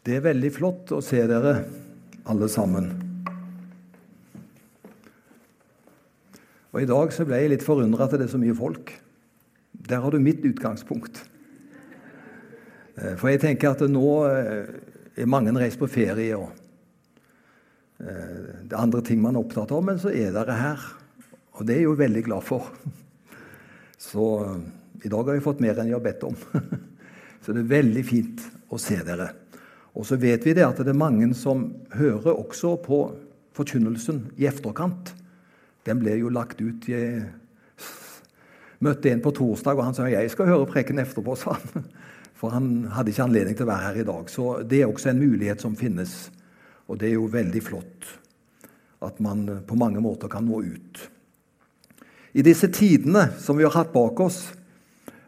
Det er veldig flott å se dere alle sammen. Og I dag så ble jeg litt forundra at det er så mye folk. Der har du mitt utgangspunkt. Eh, for jeg tenker at nå eh, er mange reist på ferie, og eh, det er andre ting man er opptatt av, men så er dere her. Og det er jeg jo veldig glad for. Så i dag har vi fått mer enn jeg har bedt om. Så det er veldig fint å se dere. Og så vet vi det at det er mange som hører også på forkynnelsen i efterkant. Den ble jo lagt ut Jeg møtte en på torsdag, og han sa jeg skal høre preken etterpå. sa han. For han hadde ikke anledning til å være her i dag. Så det er også en mulighet som finnes. Og det er jo veldig flott at man på mange måter kan nå ut. I disse tidene som vi har hatt bak oss,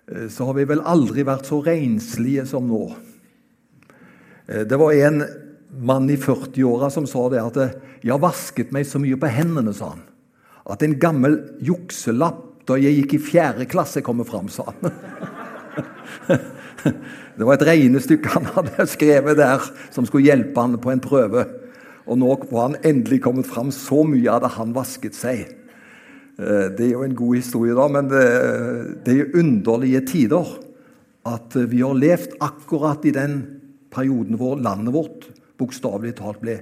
eh, så har vi vel aldri vært så renslige som nå. Eh, det var en mann i 40-åra som sa det at 'Jeg har vasket meg så mye på hendene', sa han. At en gammel jukselapp da jeg gikk i fjerde klasse, kommer fram, sa han. Det var et regnestykke han hadde skrevet der, som skulle hjelpe han på en prøve. Og nå var han endelig kommet fram. Så mye hadde han vasket seg. Eh, det er jo en god historie, da, men det, er underlige tider. At vi har levd akkurat i den perioden hvor landet vårt bokstavelig talt ble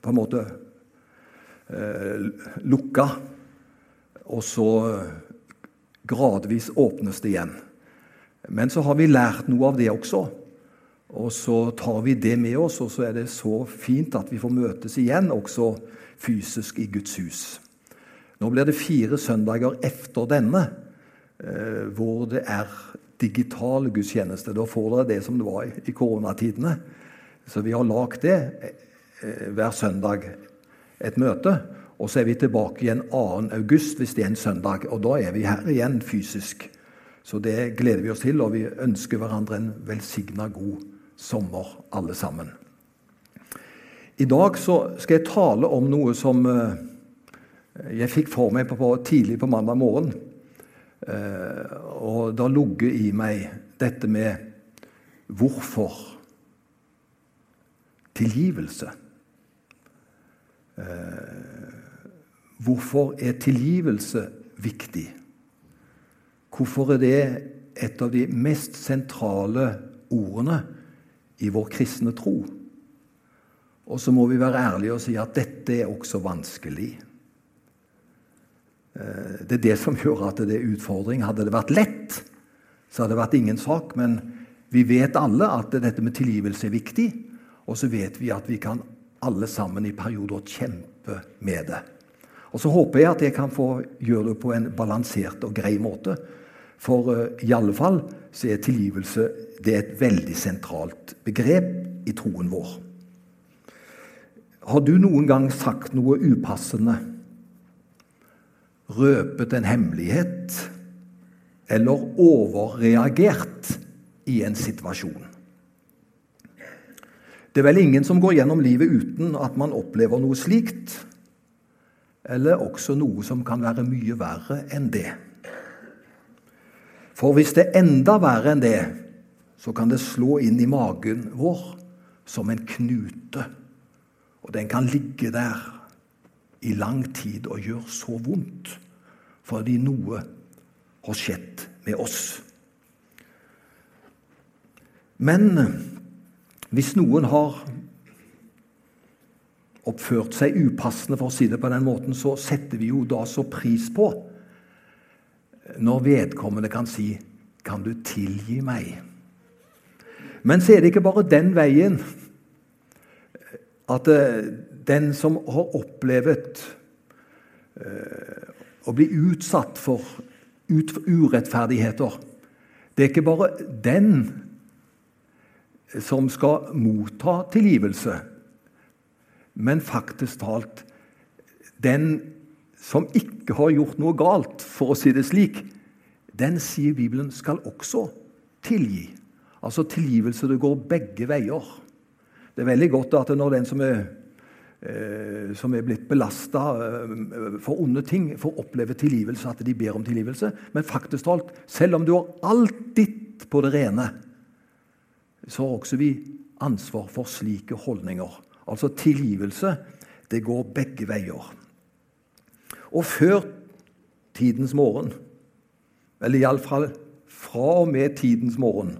på en måte eh, lukka. Og så gradvis åpnes det igjen. Men så har vi lært noe av det også. Og så tar vi det med oss, og så er det så fint at vi får møtes igjen, også fysisk i Guds hus. Nå blir det fire søndager efter denne eh, hvor det er digital gudstjeneste. Da får dere det som det var i koronatidene. Så vi har lagd det eh, hver søndag, et møte. Og så er vi tilbake igjen 2. august hvis det er en søndag. Og da er vi her igjen fysisk. Så det gleder vi oss til, og vi ønsker hverandre en velsigna god sommer, alle sammen. I dag skal jeg tale om noe som eh, jeg fikk for meg på, tidlig på mandag morgen. Eh, og det har ligget i meg dette med hvorfor tilgivelse. Eh, hvorfor er tilgivelse viktig? Hvorfor er det et av de mest sentrale ordene i vår kristne tro? Og så må vi være ærlige og si at dette er også vanskelig. Eh, det er det som gjør at det er utfordring. Hadde det vært lett, så hadde det vært ingen sak. Men vi vet alle at dette med tilgivelse er viktig, og så vet vi at vi kan alle sammen i perioder kjempe med det. Og så håper jeg at jeg kan få gjøre det på en balansert og grei måte. For uh, i alle fall så er tilgivelse det er et veldig sentralt begrep i troen vår. Har du noen gang sagt noe upassende? Røpet en hemmelighet eller overreagert i en situasjon. Det er vel ingen som går gjennom livet uten at man opplever noe slikt, eller også noe som kan være mye verre enn det. For hvis det er enda verre enn det, så kan det slå inn i magen vår som en knute. Og den kan ligge der i lang tid og gjør så vondt fordi noe har skjedd med oss. Men hvis noen har oppført seg upassende, for å si det på den måten, så setter vi jo da så pris på når vedkommende kan si 'Kan du tilgi meg?' Men så er det ikke bare den veien at eh, den som har opplevd eh, å bli utsatt for urettferdigheter Det er ikke bare den som skal motta tilgivelse, men faktisk talt den som ikke har gjort noe galt, for å si det slik, den sier Bibelen skal også tilgi. Altså tilgivelse det går begge veier. Det er veldig godt at når den som er som er blitt belasta eh, for onde ting, får oppleve tilgivelse, at de ber om tilgivelse. Men faktisk talt, selv om du har alt ditt på det rene, så har også vi ansvar for slike holdninger. Altså tilgivelse. Det går begge veier. Og før tidens morgen, eller iallfall fra og med tidens morgen,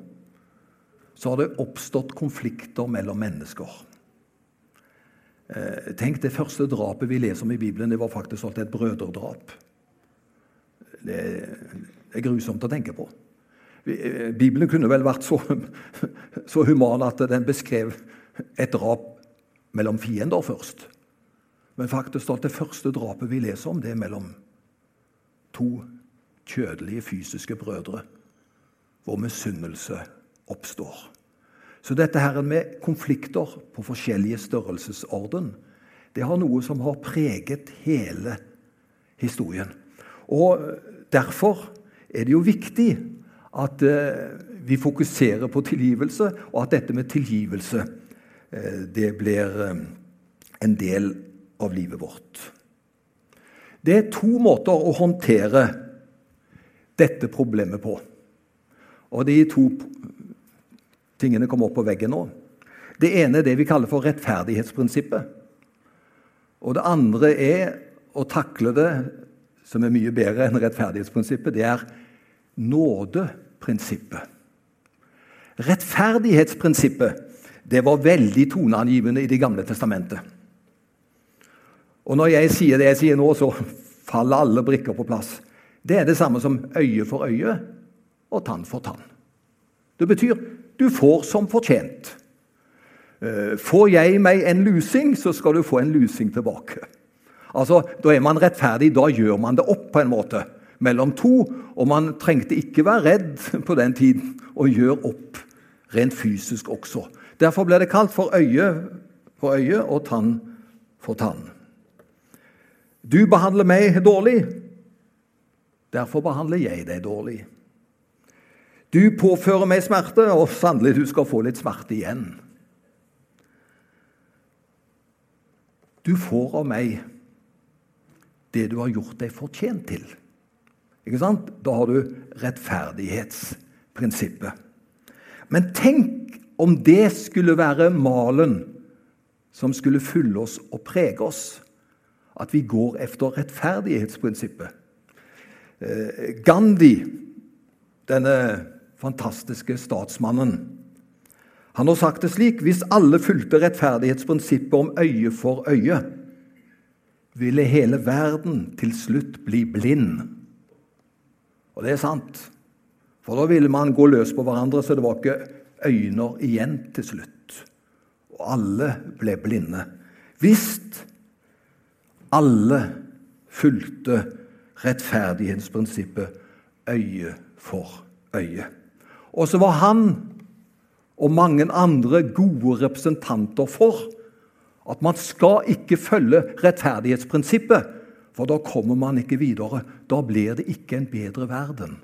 så har det oppstått konflikter mellom mennesker. Eh, tenk, Det første drapet vi leser om i Bibelen, det var faktisk alt et brødredrap. Det er grusomt å tenke på. Eh, Bibelen kunne vel vært så, så human at den beskrev et drap mellom fiender først. Men faktisk alt det første drapet vi leser om, det er mellom to kjødelige fysiske brødre, hvor misunnelse oppstår. Så dette her med konflikter på forskjellige størrelsesorden, det har noe som har preget hele historien. Og Derfor er det jo viktig at eh, vi fokuserer på tilgivelse, og at dette med tilgivelse eh, det blir eh, en del av livet vårt. Det er to måter å håndtere dette problemet på. Og de to tingene kommer opp på veggen nå. Det ene er det vi kaller for rettferdighetsprinsippet. Og det andre er å takle det som er mye bedre enn rettferdighetsprinsippet. Det er nådeprinsippet. Rettferdighetsprinsippet det var veldig toneangivende i Det gamle testamentet. Og Når jeg sier det jeg sier nå, så faller alle brikker på plass. Det er det samme som øye for øye og tann for tann. Det betyr du får som fortjent. Eh, får jeg meg en lusing, så skal du få en lusing tilbake. Altså, Da er man rettferdig. Da gjør man det opp på en måte mellom to. Og man trengte ikke være redd på den tiden og gjøre opp rent fysisk også. Derfor ble det kalt for øye for øye og tann for tann. Du behandler meg dårlig, derfor behandler jeg deg dårlig. Du påfører meg smerte, og sannelig, du skal få litt smerte igjen. Du får av meg det du har gjort deg fortjent til. Ikke sant? Da har du rettferdighetsprinsippet. Men tenk om det skulle være malen som skulle fylle oss og prege oss. At vi går efter rettferdighetsprinsippet. Eh, Gandhi, denne fantastiske statsmannen, han har sagt det slik hvis alle fulgte rettferdighetsprinsippet om øye for øye, ville hele verden til slutt bli blind. Og det er sant. For da ville man gå løs på hverandre, så det var ikke øyne igjen til slutt. Og alle ble blinde. Hvis alle fulgte rettferdighetsprinsippet øye for øye. Og så var han og mange andre gode representanter for at man skal ikke følge rettferdighetsprinsippet, for da kommer man ikke videre. Da blir det ikke en bedre verden.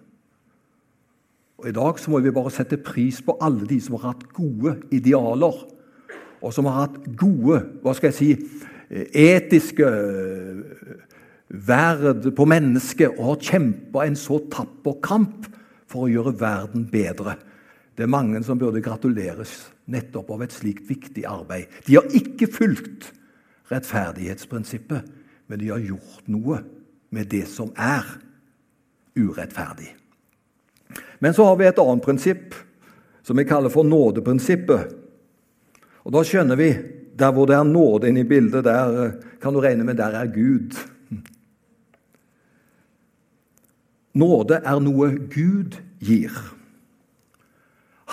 Og I dag så må vi bare sette pris på alle de som har hatt gode idealer, og som har hatt gode hva skal jeg si, etiske verd på mennesket, og har kjempa en så tapper kamp for å gjøre verden bedre. Det er mange som burde gratuleres nettopp av et slikt viktig arbeid. De har ikke fulgt rettferdighetsprinsippet, men de har gjort noe med det som er urettferdig. Men så har vi et annet prinsipp som vi kaller for nådeprinsippet. Og Da skjønner vi der hvor det er nåde inne i bildet, der eh, kan du regne med der er Gud. Nåde er noe Gud gir.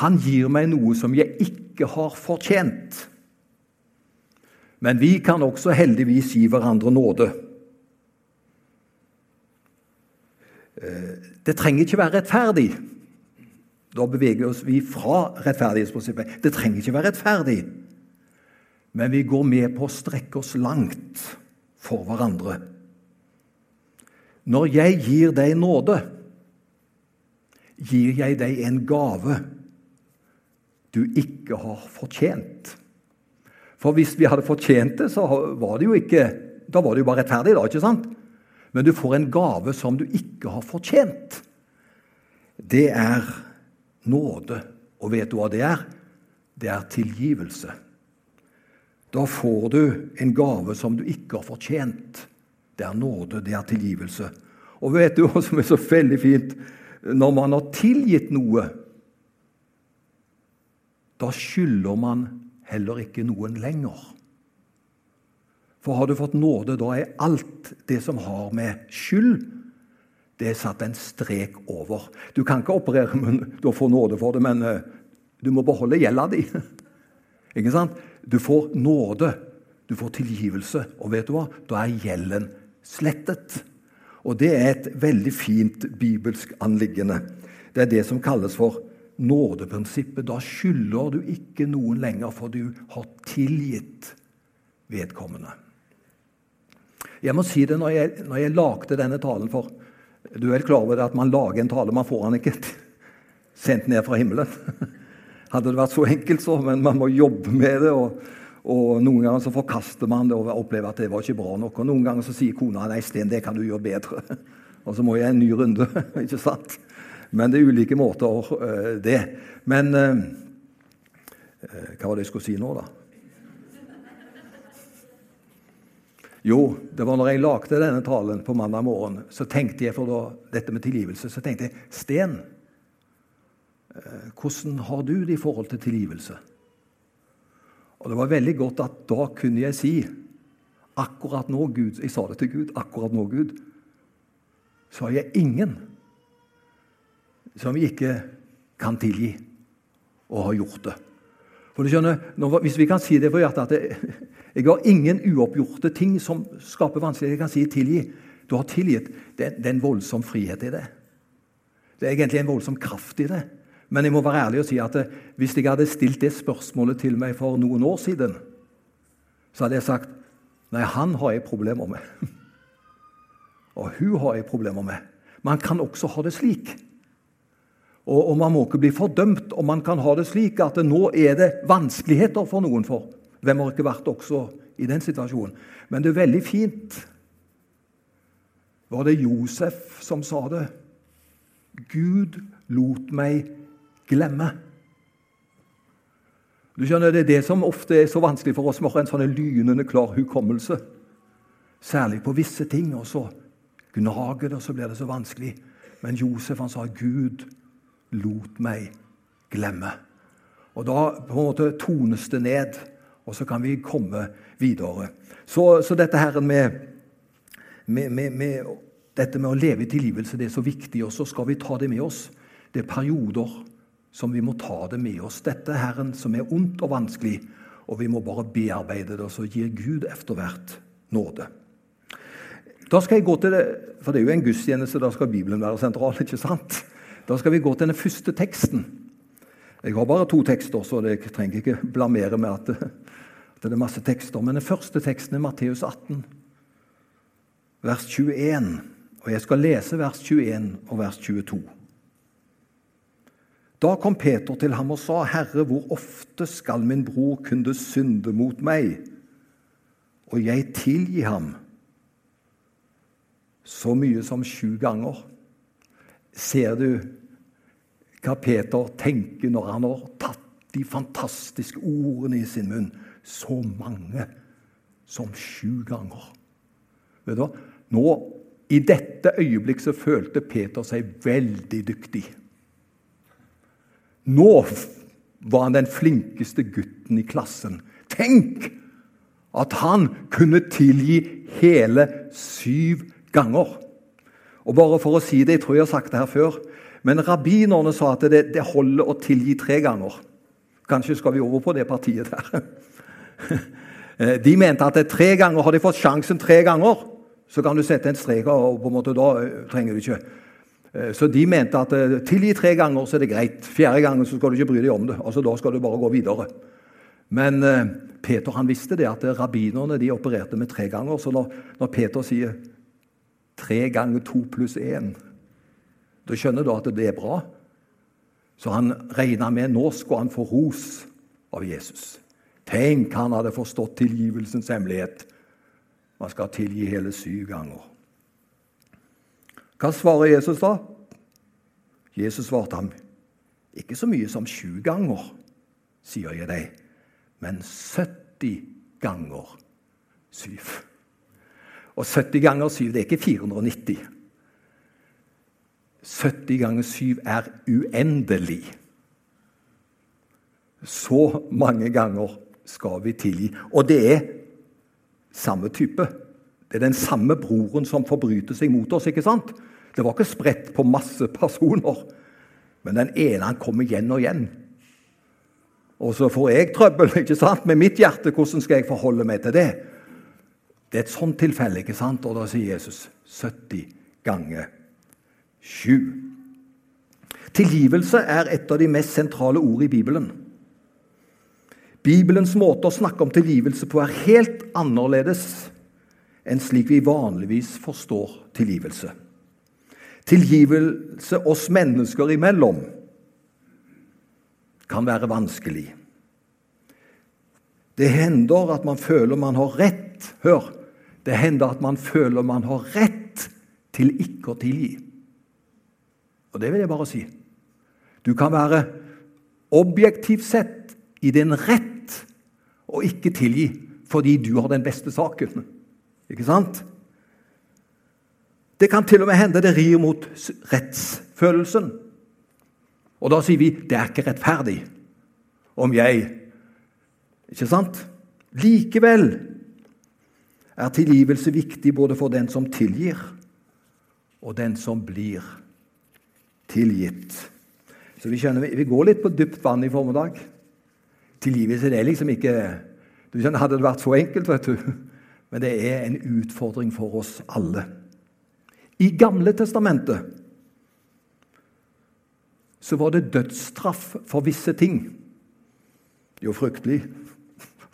Han gir meg noe som jeg ikke har fortjent. Men vi kan også heldigvis gi hverandre nåde. Eh, det trenger ikke være rettferdig. Da beveger oss vi fra rettferdighetsprinsippet. Det trenger ikke være rettferdig, men vi går med på å strekke oss langt for hverandre. Når jeg gir deg nåde, gir jeg deg en gave du ikke har fortjent. For hvis vi hadde fortjent det, så var det jo ikke Da var det jo bare rettferdig, da, ikke sant? Men du får en gave som du ikke har fortjent. Det er nåde. Og vet du hva det er? det er tilgivelse. Da får du en gave som du ikke har fortjent. Det er nåde, det er tilgivelse. Og vet du hva som er så veldig fint? Når man har tilgitt noe, da skylder man heller ikke noen lenger. For har du fått nåde, da er alt det som har med skyld det er satt en strek over. Du kan ikke operere med å få nåde for det, men eh, du må beholde gjelda di. Ikke sant? Du får nåde, du får tilgivelse, og vet du hva? Da er gjelden slettet. Og det er et veldig fint bibelsk anliggende. Det er det som kalles for nådeprinsippet. Da skylder du ikke noen lenger, for du har tilgitt vedkommende. Jeg må si det når jeg, når jeg lagde denne talen for Du er vel klar over det at man lager en tale, man får den ikke sendt ned fra himmelen. Hadde det vært så enkelt, så, men man må jobbe med det. og, og Noen ganger så forkaster man det og opplever at det var ikke bra nok. Og noen ganger så sier kona nei, Sten, det kan du gjøre bedre. Og så må jeg en ny runde. ikke sant? Men det er ulike måter, uh, det. Men uh, hva var det jeg skulle si nå, da? Jo, det var når jeg lagde denne talen på mandag morgen, så tenkte jeg for da, dette med tilgivelse, så tenkte jeg Sten, hvordan har du det i forhold til tilgivelse? Og Det var veldig godt at da kunne jeg si akkurat nå, Gud Jeg sa det til Gud. Akkurat nå, Gud, så har jeg ingen som ikke kan tilgi og har gjort det. For du skjønner, når, Hvis vi kan si det for hjertet at jeg, jeg har ingen uoppgjorte ting som skaper vanskeligheter. Jeg kan si tilgi. Du har tilgitt. Det, det er en voldsom frihet i det. Det er egentlig en voldsom kraft i det. Men jeg må være ærlig og si at eh, hvis jeg hadde stilt det spørsmålet til meg for noen år siden, så hadde jeg sagt nei, han har jeg problemer med. Og hun har jeg problemer med. Man kan også ha det slik. Og, og, man må ikke bli fordømt om man kan ha det slik at nå er det vanskeligheter for noen. for. Hvem har ikke vært også i den situasjonen? Men det er veldig fint. Var det Josef som sa det? Gud lot meg glemme. Du skjønner, Det er det som ofte er så vanskelig for oss som har en sånn lynende klar hukommelse. Særlig på visse ting. Og så gnager det, og så blir det så vanskelig. Men Josef han sa, 'Gud lot meg glemme'. Og Da på en måte tones det ned, og så kan vi komme videre. Så, så dette her med, med, med, med, dette med å leve i tilgivelse det er så viktig, og så skal vi ta det med oss. Det er perioder som vi må ta det med oss. Dette Herren som er ondt og vanskelig, og vi må bare bearbeide det, og så gir Gud etter hvert nåde. Da skal jeg gå til det, For det er jo en gudstjeneste, da skal Bibelen være sentral. ikke sant? Da skal vi gå til den første teksten. Jeg har bare to tekster, så jeg trenger ikke blamere med at det, at det er masse tekster. Men den første teksten er Matteus 18, vers 21. Og jeg skal lese vers 21 og vers 22. Da kom Peter til ham og sa, 'Herre, hvor ofte skal min bror kunne synde mot meg?' Og jeg tilgi ham så mye som sju ganger. Ser du hva Peter tenker når han har tatt de fantastiske ordene i sin munn? Så mange som sju ganger. Vet du hva? Nå, I dette øyeblikk så følte Peter seg veldig dyktig. Nå var han den flinkeste gutten i klassen. Tenk at han kunne tilgi hele syv ganger. Og bare for å si det, Jeg tror jeg har sagt det her før, men rabbinerne sa at det, det holder å tilgi tre ganger. Kanskje skal vi over på det partiet der. De mente at tre ganger har de fått sjansen tre ganger, så kan du sette en strek, og på en måte da trenger du ikke Eh, så de mente at eh, tilgi tre ganger, så er det greit. Fjerde gangen så skal du ikke bry deg om det. altså Da skal du bare gå videre. Men eh, Peter han visste det at rabbinerne de opererte med tre ganger. Så når, når Peter sier tre ganger to pluss én, da skjønner du at det er bra. Så han regna med nå skulle han få ros av Jesus. Tenk, han hadde forstått tilgivelsens hemmelighet. Man skal tilgi hele syv ganger. Hva svarer Jesus da? Jesus svarte ham, ikke så mye som sju ganger, sier jeg deg, men 70 ganger syv. Og 70 ganger syv, det er ikke 490. 70 ganger syv er uendelig. Så mange ganger skal vi tilgi. Og det er samme type. Det er den samme broren som forbryter seg mot oss. ikke sant? Det var ikke spredt på masse personer, men den ene han kom igjen og igjen. Og så får jeg trøbbel ikke sant? med mitt hjerte. Hvordan skal jeg forholde meg til det? Det er et sånt tilfelle, ikke sant? og da sier Jesus 70 ganger 7. Tilgivelse er et av de mest sentrale ord i Bibelen. Bibelens måte å snakke om tilgivelse på er helt annerledes enn slik vi vanligvis forstår tilgivelse. Tilgivelse oss mennesker imellom kan være vanskelig. Det hender at man føler man har rett. Hør! Det hender at man føler man har rett til ikke å tilgi. Og det vil jeg bare si. Du kan være objektivt sett i din rett og ikke tilgi fordi du har den beste saken. Ikke sant? Det kan til og med hende det rir mot rettsfølelsen. Og da sier vi det er ikke rettferdig om jeg Ikke sant? Likevel er tilgivelse viktig både for den som tilgir, og den som blir tilgitt. Så vi, skjønner, vi går litt på dypt vann i formiddag. Tilgivelse det er liksom ikke du skjønner, Hadde det vært så enkelt, vet du. Men det er en utfordring for oss alle. I Gamle testamentet så var det dødsstraff for visse ting. Det Jo, fryktelig,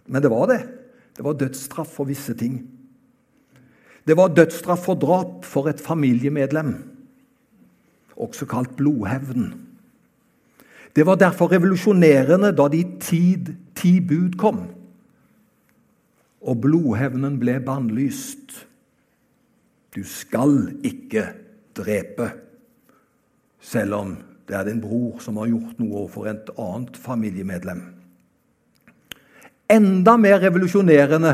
men det var det. Det var dødsstraff for visse ting. Det var dødsstraff for drap for et familiemedlem, også kalt blodhevn. Det var derfor revolusjonerende da de tid, ti bud kom, og blodhevnen ble bannlyst. Du skal ikke drepe, selv om det er din bror som har gjort noe overfor et annet familiemedlem. Enda mer revolusjonerende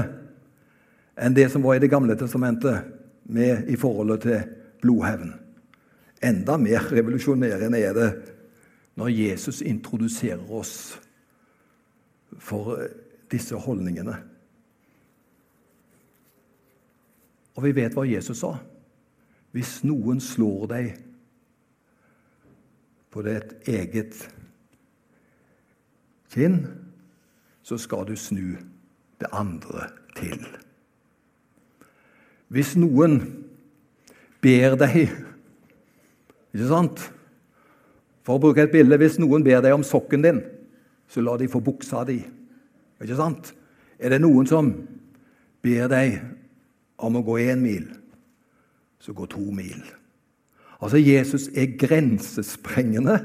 enn det som var i Det gamle testamentet med, i forholdet til blodhevn. Enda mer revolusjonerende er det når Jesus introduserer oss for disse holdningene. Og vi vet hva Jesus sa. Hvis noen slår deg på ditt eget kinn, så skal du snu det andre til. Hvis noen ber deg Ikke sant? For å bruke et bilde, Hvis noen ber deg om sokken din, så la de få buksa di. Ikke sant? Er det noen som ber deg om å gå én mil, så gå to mil. Altså, Jesus er grensesprengende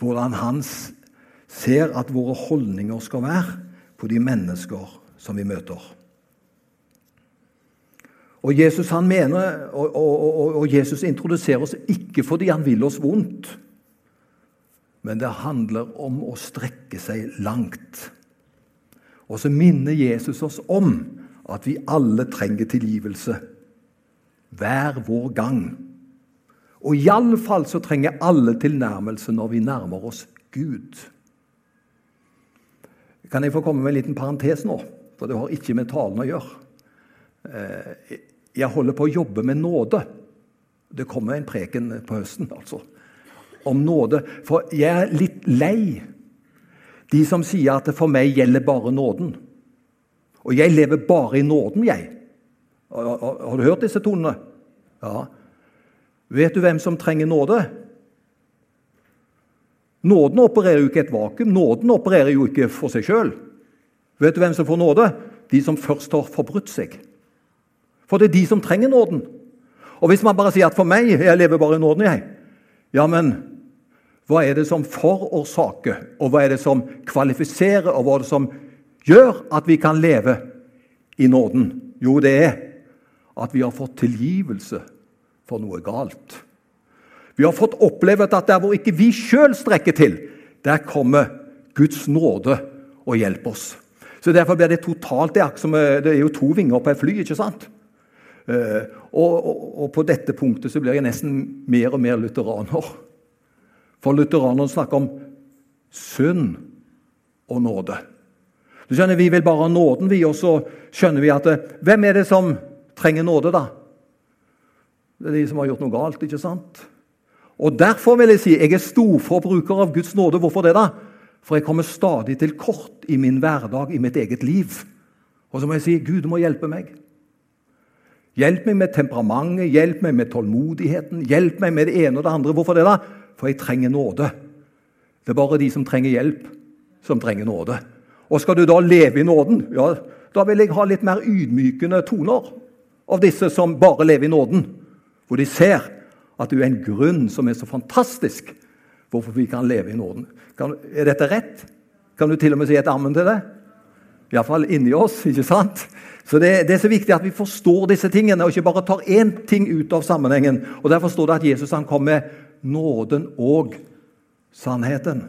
hvordan han ser at våre holdninger skal være på de mennesker som vi møter. Og Jesus, han mener, og, og, og, og Jesus introduserer oss ikke fordi han vil oss vondt men det handler om å strekke seg langt. Og så minner Jesus oss om at vi alle trenger tilgivelse. Hver vår gang. Og iallfall så trenger alle tilnærmelse når vi nærmer oss Gud. Kan jeg få komme med en liten parentes nå? For det har ikke med talen å gjøre. Eh, jeg holder på å jobbe med nåde. Det kommer en preken på høsten, altså om nåde. For jeg er litt lei de som sier at det for meg gjelder bare nåden. Og jeg lever bare i nåden, jeg. Har du hørt disse tonene? Ja. Vet du hvem som trenger nåde? Nåden opererer jo ikke et vakuum. Nåden opererer jo ikke for seg sjøl. Vet du hvem som får nåde? De som først har forbrutt seg. For det er de som trenger nåden. Og hvis man bare sier at 'for meg, jeg lever bare i nåden', jeg Ja, men hva er det som forårsaker, og hva er det som kvalifiserer, og hva er det som gjør at vi kan leve i nåden? Jo, det er at vi har fått tilgivelse for noe galt. Vi har fått oppleve at der hvor ikke vi sjøl strekker til, der kommer Guds nåde og hjelper oss. Så Derfor blir det totalt som, det er jo to vinger på et fly. ikke sant? Uh, og, og, og, på dette punktet så blir jeg nesten mer og mer lutheraner. For lutheranerne snakker om synd og nåde. Du skjønner, Vi vil bare ha nåden, vi, og så skjønner vi at Hvem er det som trenger nåde, da? Det er de som har gjort noe galt, ikke sant? Og Derfor vil jeg si jeg er storforbruker av Guds nåde. Hvorfor det? da? For jeg kommer stadig til kort i min hverdag, i mitt eget liv. Og så må jeg si Gud må hjelpe meg. Hjelp meg med temperamentet, hjelp meg med tålmodigheten, hjelp meg med det ene og det andre. Hvorfor det? da? For jeg trenger nåde. Det er bare de som trenger hjelp, som trenger nåde. Og skal du da leve i nåden, ja, da vil jeg ha litt mer ydmykende toner av disse som bare lever i nåden. Hvor de ser at det er en grunn som er så fantastisk hvorfor vi kan leve i nåden. Kan, er dette rett? Kan du til og med si et ammen til det? Iallfall inni oss. ikke sant? Så det, det, er så viktig at vi forstår disse tingene, og ikke bare tar én ting ut av sammenhengen. Og Derfor står det at Jesus han kom med nåden og sannheten.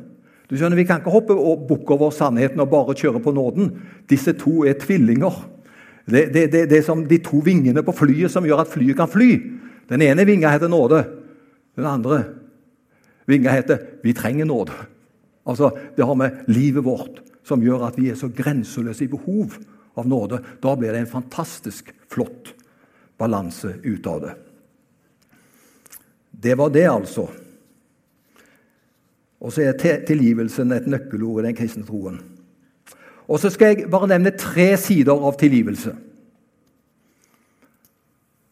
Du skjønner, Vi kan ikke hoppe og bukke over sannheten og bare kjøre på nåden. Disse to er tvillinger. Det, det, det, det er som de to vingene på flyet som gjør at flyet kan fly. Den ene vinga heter nåde. Den andre vinga heter 'vi trenger nåde'. Altså, Det har med livet vårt som gjør at vi er så grenseløse i behov av nåde. Da blir det en fantastisk flott balanse ut av det. Det var det, altså. Og så er tilgivelsen et nøkkelord i den kristne troen. Og så skal jeg bare nevne tre sider av tilgivelse.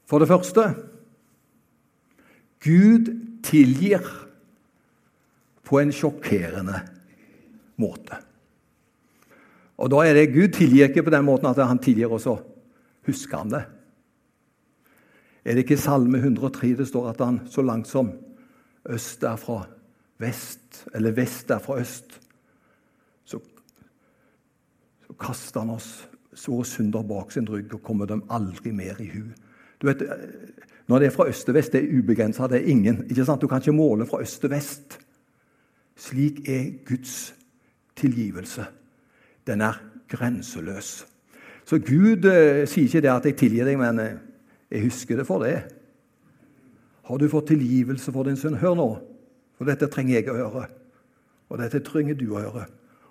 For det første Gud tilgir på en sjokkerende måte. Og da er det Gud tilgir ikke på den måten at han tilgir, og så husker han det. Er det ikke i Salme 103 det står at han så langt som øst er fra vest, eller vest er fra øst, så, så kaster han oss så synder bak sin rygg og kommer dem aldri mer i hu. Du vet, Når det er fra øst til vest, det er ubegrensa, det er ingen. ikke sant? Du kan ikke måle fra øst til vest. Slik er Guds tilgivelse. Den er grenseløs. Så Gud eh, sier ikke det at 'jeg tilgir deg', men eh, 'jeg husker det for det'. Har du fått tilgivelse for din synd? Hør nå, for dette trenger jeg å høre. Og dette trenger du å høre.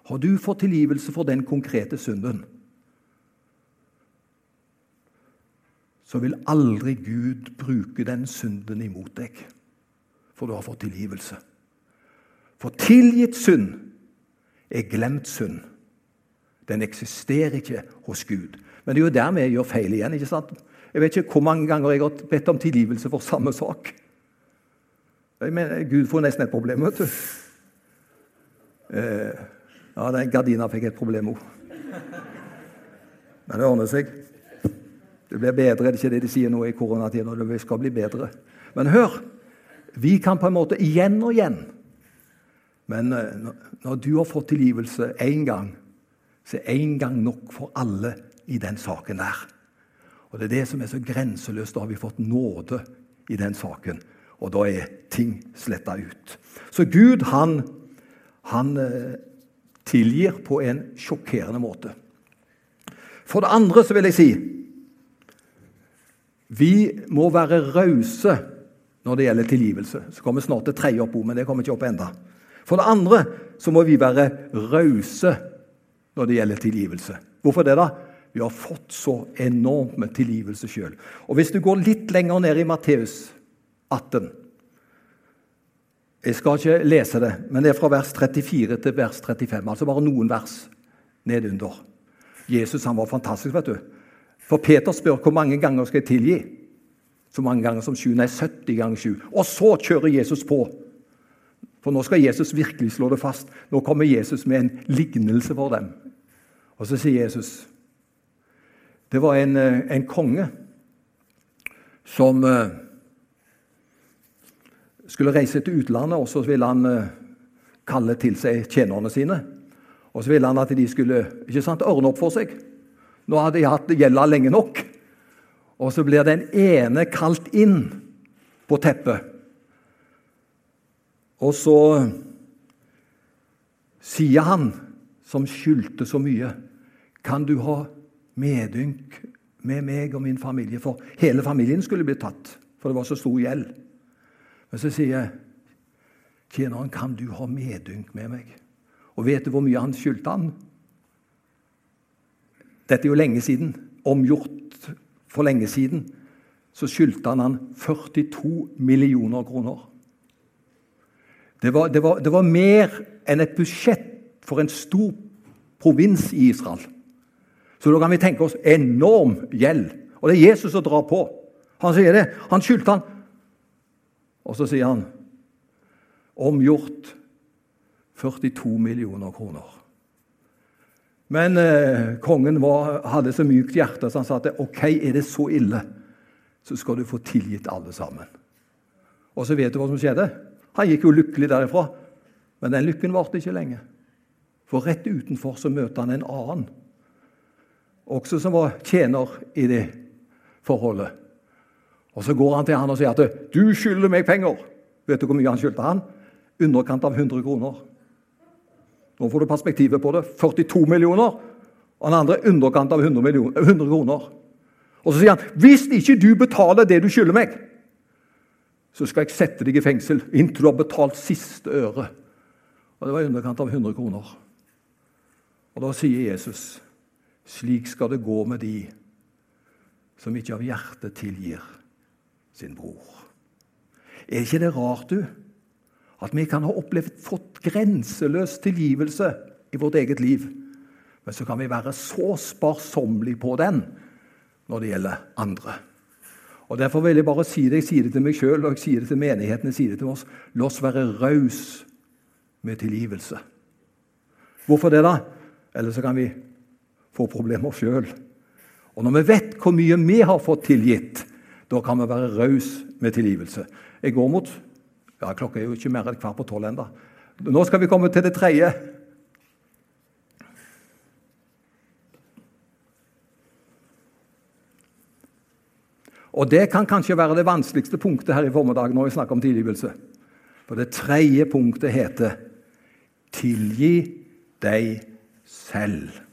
Har du fått tilgivelse for den konkrete synden? så vil aldri Gud bruke den synden imot deg, for du har fått tilgivelse. For tilgitt synd er glemt synd. Den eksisterer ikke hos Gud. Men det er jo der vi gjør feil igjen. ikke sant? Jeg vet ikke hvor mange ganger jeg har bedt om tilgivelse for samme sak. Jeg mener, Gud får nesten et problem, vet du. Eh, ja, den gardina fikk et problem òg. Men det ordner seg. Det blir bedre, det er ikke det de sier nå i koronatiden. Det skal bli bedre. Men hør! Vi kan på en måte igjen og igjen Men eh, når du har fått tilgivelse én gang, så er én gang nok for alle i den saken der. Og Det er det som er så grenseløst. Da har vi fått nåde i den saken. Og da er ting sletta ut. Så Gud, han, han eh, tilgir på en sjokkerende måte. For det andre så vil jeg si vi må være rause når det gjelder tilgivelse. Så kommer snart det tredje opp, men det kommer ikke opp enda. For det andre så må vi være rause når det gjelder tilgivelse. Hvorfor det, da? Vi har fått så enormt med tilgivelse sjøl. Og hvis du går litt lenger ned i Matteus 18 Jeg skal ikke lese det, men det er fra vers 34 til vers 35. Altså bare noen vers nedunder. Jesus han var fantastisk, vet du. For Peter spør hvor mange ganger skal jeg tilgi. Så mange ganger som sju. Nei, 70 ganger sju. Og så kjører Jesus på. For nå skal Jesus virkelig slå det fast. Nå kommer Jesus med en lignelse for dem. Og så sier Jesus Det var en, eh, en konge som uh, skulle reise til utlandet, og så ville han uh, kalle til seg tjenerne sine. Og så ville han at de skulle ikke sant, ordne opp for seg. Nå hadde de hatt gjelda lenge nok. Og så blir den ene kalt inn på teppet. Og så sier han som skyldte så mye, kan du ha medynk med meg og min familie? For hele familien skulle bli tatt, for det var så stor gjeld. Men så sier jeg, tjeneren, kan du ha medynk med meg? Og vet du hvor mye han skyldte han? Dette er jo lenge siden. Omgjort for lenge siden. Så skyldte han han 42 millioner kroner. Det var, det, var, det var, mer enn et budsjett for en stor provins i Israel. Så da kan vi tenke oss enorm gjeld. Og det er Jesus som drar på. Han sier det. Han skyldte han. Og så sier han omgjort 42 millioner kroner. Men eh, kongen var, hadde så mykt hjerte så han sa at ok, er det så ille, så skal du få tilgitt alle sammen. Og så vet du hva som skjedde? Han gikk jo lykkelig derifra. Men den lykken varte ikke lenge. For rett utenfor så møter han en annen, også som var tjener i det forholdet. Og Så går han til han og sier at 'du skylder meg penger'. Vet du hvor mye han skyldte han? Underkant av 100 kroner. Nå får du perspektivet på det. 42 millioner. Og den andre underkant av 100, millioner, 100 kroner. Og så sier han, 'Hvis ikke du betaler det du skylder meg' så skal jeg sette deg i fengsel inntil du har betalt siste øre. Og Det var i underkant av 100 kroner. Og Da sier Jesus, slik skal det gå med de som ikke av hjertet tilgir sin bror. Er ikke det rart, du? At vi kan ha opplevd fått grenseløs tilgivelse i vårt eget liv. Men så kan vi være så sparsommelige på den når det gjelder andre. Og Derfor vil jeg bare si det. Jeg sier det til meg sjøl og jeg sier det til menigheten. jeg sier det til oss. La oss være raus med tilgivelse. Hvorfor det, da? Eller så kan vi få problemer sjøl. Og når vi vet hvor mye vi har fått tilgitt, da kan vi være rause med tilgivelse. Jeg går mot ja, Klokka er jo ikke mer enn kvart på tolv ennå. Nå skal vi komme til det tredje. Og Det kan kanskje være det vanskeligste punktet her i formiddag når vi snakker om tilgivelse. For det tredje punktet heter 'tilgi deg selv'.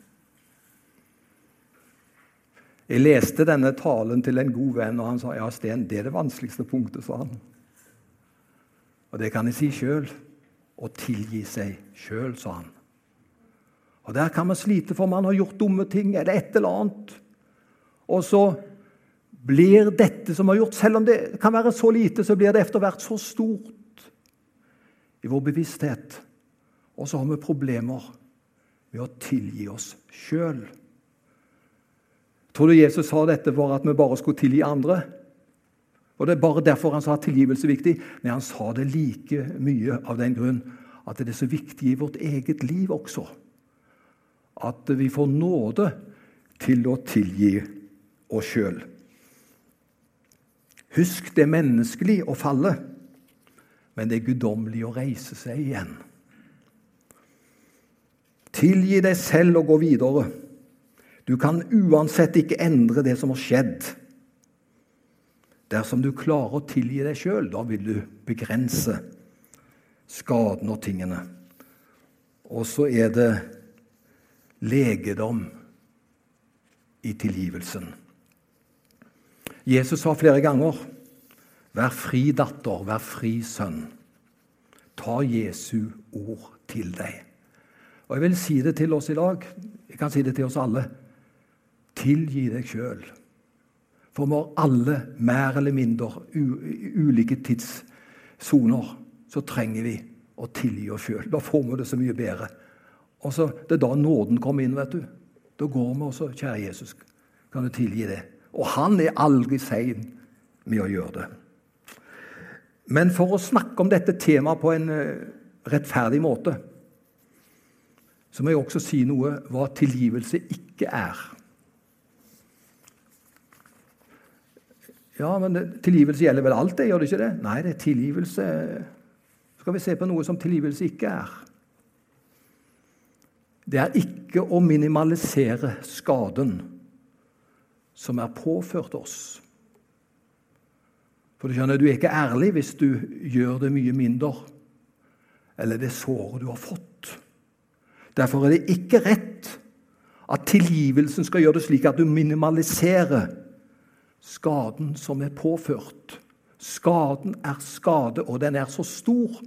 Jeg leste denne talen til en god venn, og han sa ja, Sten, det er det vanskeligste punktet. sa han. Og det kan jeg si sjøl. Å tilgi seg sjøl, sa han. Og Der kan man slite, for man har gjort dumme ting eller et eller annet. Og så blir dette som har gjort, selv om det kan være så lite, så blir det etter hvert så stort i vår bevissthet. Og så har vi problemer med å tilgi oss sjøl. Tror du Jesus sa dette for at vi bare skulle tilgi andre? Og Det er bare derfor han sa at tilgivelse er viktig. Men han sa det like mye av den grunn at det er så viktig i vårt eget liv også. At vi får nåde til å tilgi oss sjøl. Husk, det er menneskelig å falle, men det er guddommelig å reise seg igjen. Tilgi deg selv og gå videre. Du kan uansett ikke endre det som har skjedd. Dersom du klarer å tilgi deg sjøl, da vil du begrense skaden og tingene. Og så er det legedom i tilgivelsen. Jesus sa flere ganger 'Vær fri, datter, vær fri, sønn'. Ta Jesu ord til deg. Og Jeg vil si det til oss i dag. Jeg kan si det til oss alle. Tilgi deg sjøl. For vi har alle, mer eller mindre, ulike tidssoner. Så trenger vi å tilgi oss sjøl. Da får vi det så mye bedre. Og så, Det er da nåden kommer inn. vet du. Da går vi også, kjære Jesus, kan du tilgi det? Og han er aldri sein med å gjøre det. Men for å snakke om dette temaet på en eh, rettferdig måte, så må jeg også si noe hva tilgivelse ikke er. Ja, men tilgivelse gjelder vel alt, det, gjør det ikke det? Nei, det er tilgivelse Skal vi se på noe som tilgivelse ikke er? Det er ikke å minimalisere skaden som er påført oss. For Du skjønner, du er ikke ærlig hvis du gjør det mye mindre, eller det såret du har fått. Derfor er det ikke rett at tilgivelsen skal gjøre det slik at du minimaliserer skaden som er påført. Skaden er skade, og den er så stor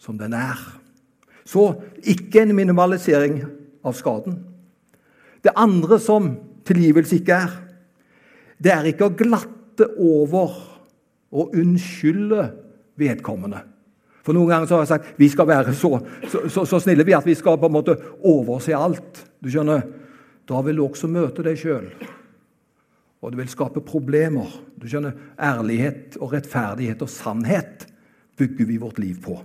som den er. Så ikke en minimalisering av skaden. Det andre som tilgivelse ikke er, det er ikke å glatte over og unnskylde vedkommende. For Noen ganger har jeg sagt vi skal være så, så, så, så snille vi at vi skal på en måte overse alt. Du skjønner, Da vil du også møte deg sjøl. Og det vil skape problemer. Du skjønner, Ærlighet og rettferdighet og sannhet bygger vi vårt liv på.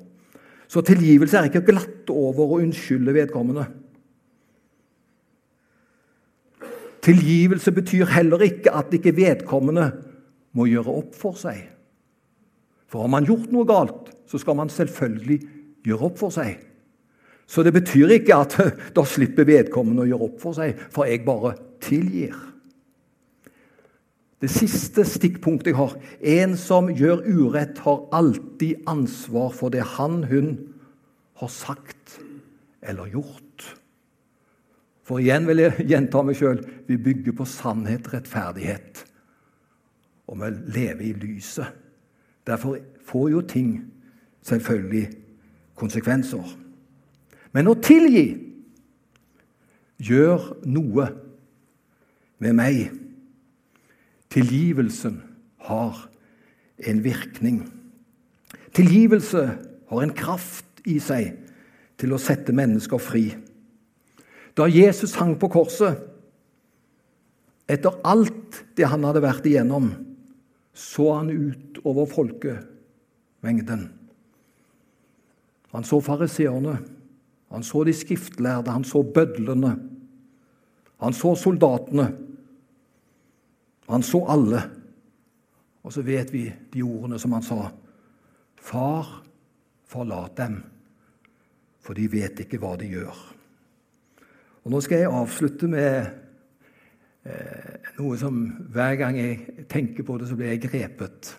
Så tilgivelse er ikke å glatte over og unnskylde vedkommende. Tilgivelse betyr heller ikke at ikke vedkommende må gjøre opp for seg. For har man gjort noe galt, så skal man selvfølgelig gjøre opp for seg. Så det betyr ikke at da slipper vedkommende å gjøre opp for seg, for jeg bare tilgir. Det siste stikkpunktet jeg har En som gjør urett, har alltid ansvar for det han, hun har sagt eller gjort. For igjen vil jeg gjenta meg sjøl vi bygger på sannhet, rettferdighet. Og vi lever i lyset. Derfor får jo ting selvfølgelig konsekvenser. Men å tilgi gjør noe med meg. Tilgivelsen har en virkning. Tilgivelse har en kraft i seg til å sette mennesker fri. Da Jesus hang på korset, etter alt det han hadde vært igjennom, så han ut over folkemengden. Han så fariseerne, han så de skriftlærde, han så bødlene. Han så soldatene. Han så alle. Og så vet vi de ordene som han sa. Far, forlat dem, for de vet ikke hva de gjør. Og Nå skal jeg avslutte med eh, noe som hver gang jeg tenker på det, så blir jeg grepet.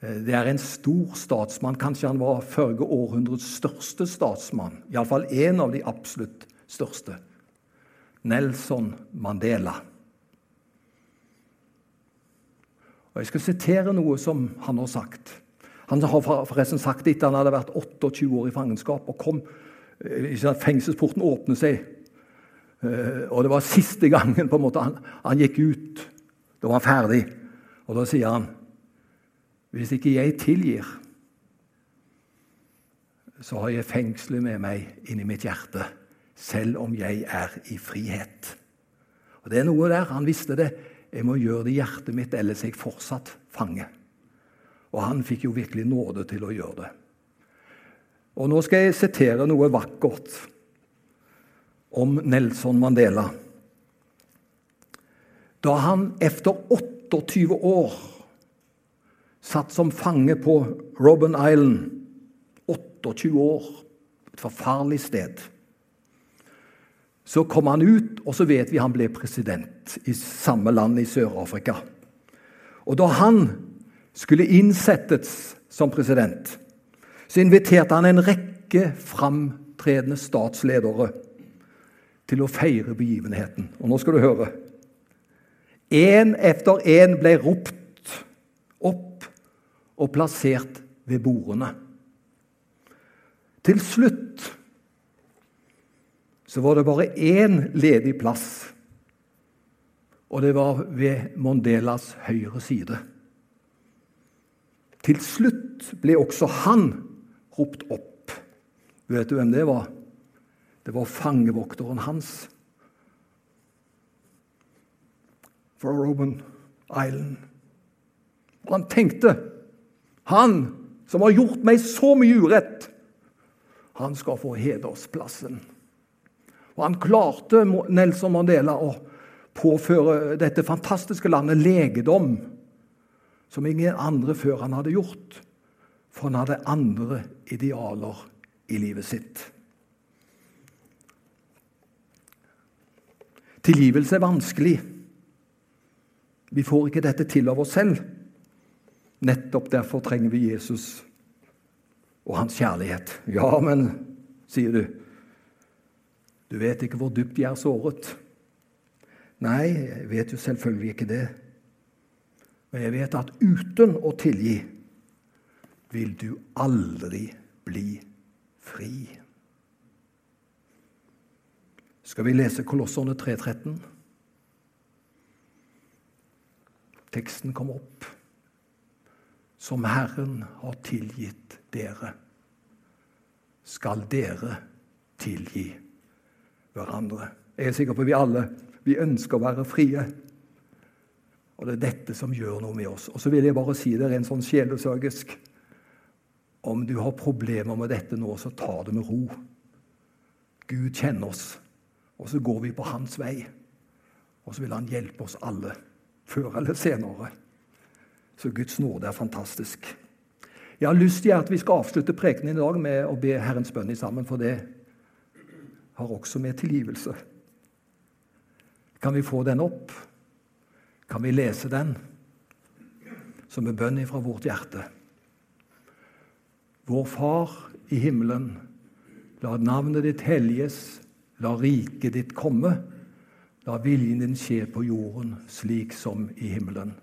Eh, det er en stor statsmann. Kanskje han var førre århundrets største statsmann. Iallfall en av de absolutt største. Nelson Mandela. Og Jeg skal sitere noe som han har sagt. Han har forresten sagt det etter han hadde vært 28 år i fangenskap og kom Eh, fengselsporten åpnet seg. Eh, og det var siste gangen på en måte han, han gikk ut. Da var han ferdig. Og da sier han Hvis ikke jeg tilgir, så har jeg fengselet med meg inni mitt hjerte, selv om jeg er i frihet. Og Det er noe der. Han visste det. Jeg må gjøre det i hjertet mitt, ellers er jeg fortsatt fange. Og han fikk jo virkelig nåde til å gjøre det. Og nå skal jeg sitere noe vakkert om Nelson Mandela. Da han etter 28 år satt som fange på Robben Island 28 år, et forferdelig sted. Så kom han ut, og så vet vi han ble president i samme land i Sør-Afrika. Og da han skulle innsettes som president, så inviterte han en rekke framtredende statsledere til å feire begivenheten. Og nå skal du høre. Én etter én ble ropt opp og plassert ved bordene. Til slutt så var det bare én ledig plass, og det var ved Mondelas høyre side. Til slutt ble også han ropt opp. Vet du hvem det var? Det var fangevokteren hans. Fra Roman Island. Og han tenkte Han som har gjort meg så mye urett, han skal få hedersplassen. Og han klarte, Nelson Mandela, å påføre dette fantastiske landet legedom som ingen andre før han hadde gjort for han hadde andre idealer i livet sitt. Tilgivelse er vanskelig. Vi får ikke dette til av oss selv. Nettopp derfor trenger vi Jesus og hans kjærlighet. Ja, men, sier du, Du vet ikke hvor dypt de er såret. Nei, jeg vet jo selvfølgelig ikke det. Men jeg vet at uten å tilgi vil du aldri bli fri. Skal vi lese Kolosserne 3.13? Teksten kom opp. Som Herren har tilgitt dere, skal dere tilgi hverandre. Jeg er sikker på at vi alle vi ønsker å være frie. Og det er dette som gjør noe med oss. Og så vil jeg bare si det rent sånn sjelesørgisk. Om du har problemer med dette nå, så ta det med ro. Gud kjenner oss, og så går vi på hans vei. Og så vil han hjelpe oss alle, før eller senere. Så Guds nåde er fantastisk. Jeg har lyst til at vi skal avslutte prekenen i dag med å be Herrens bønn sammen, for det har også med tilgivelse. Kan vi få den opp? Kan vi lese den som en bønn fra vårt hjerte? Vår Far i himmelen. La navnet ditt helliges, la riket ditt komme. La viljen din skje på jorden slik som i himmelen.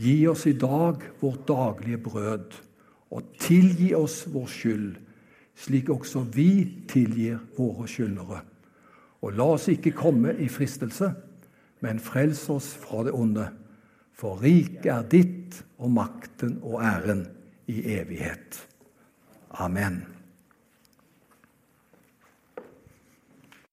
Gi oss i dag vårt daglige brød, og tilgi oss vår skyld, slik også vi tilgir våre skyldnere. Og la oss ikke komme i fristelse, men frels oss fra det onde. For riket er ditt, og makten og æren i evighet. Amen.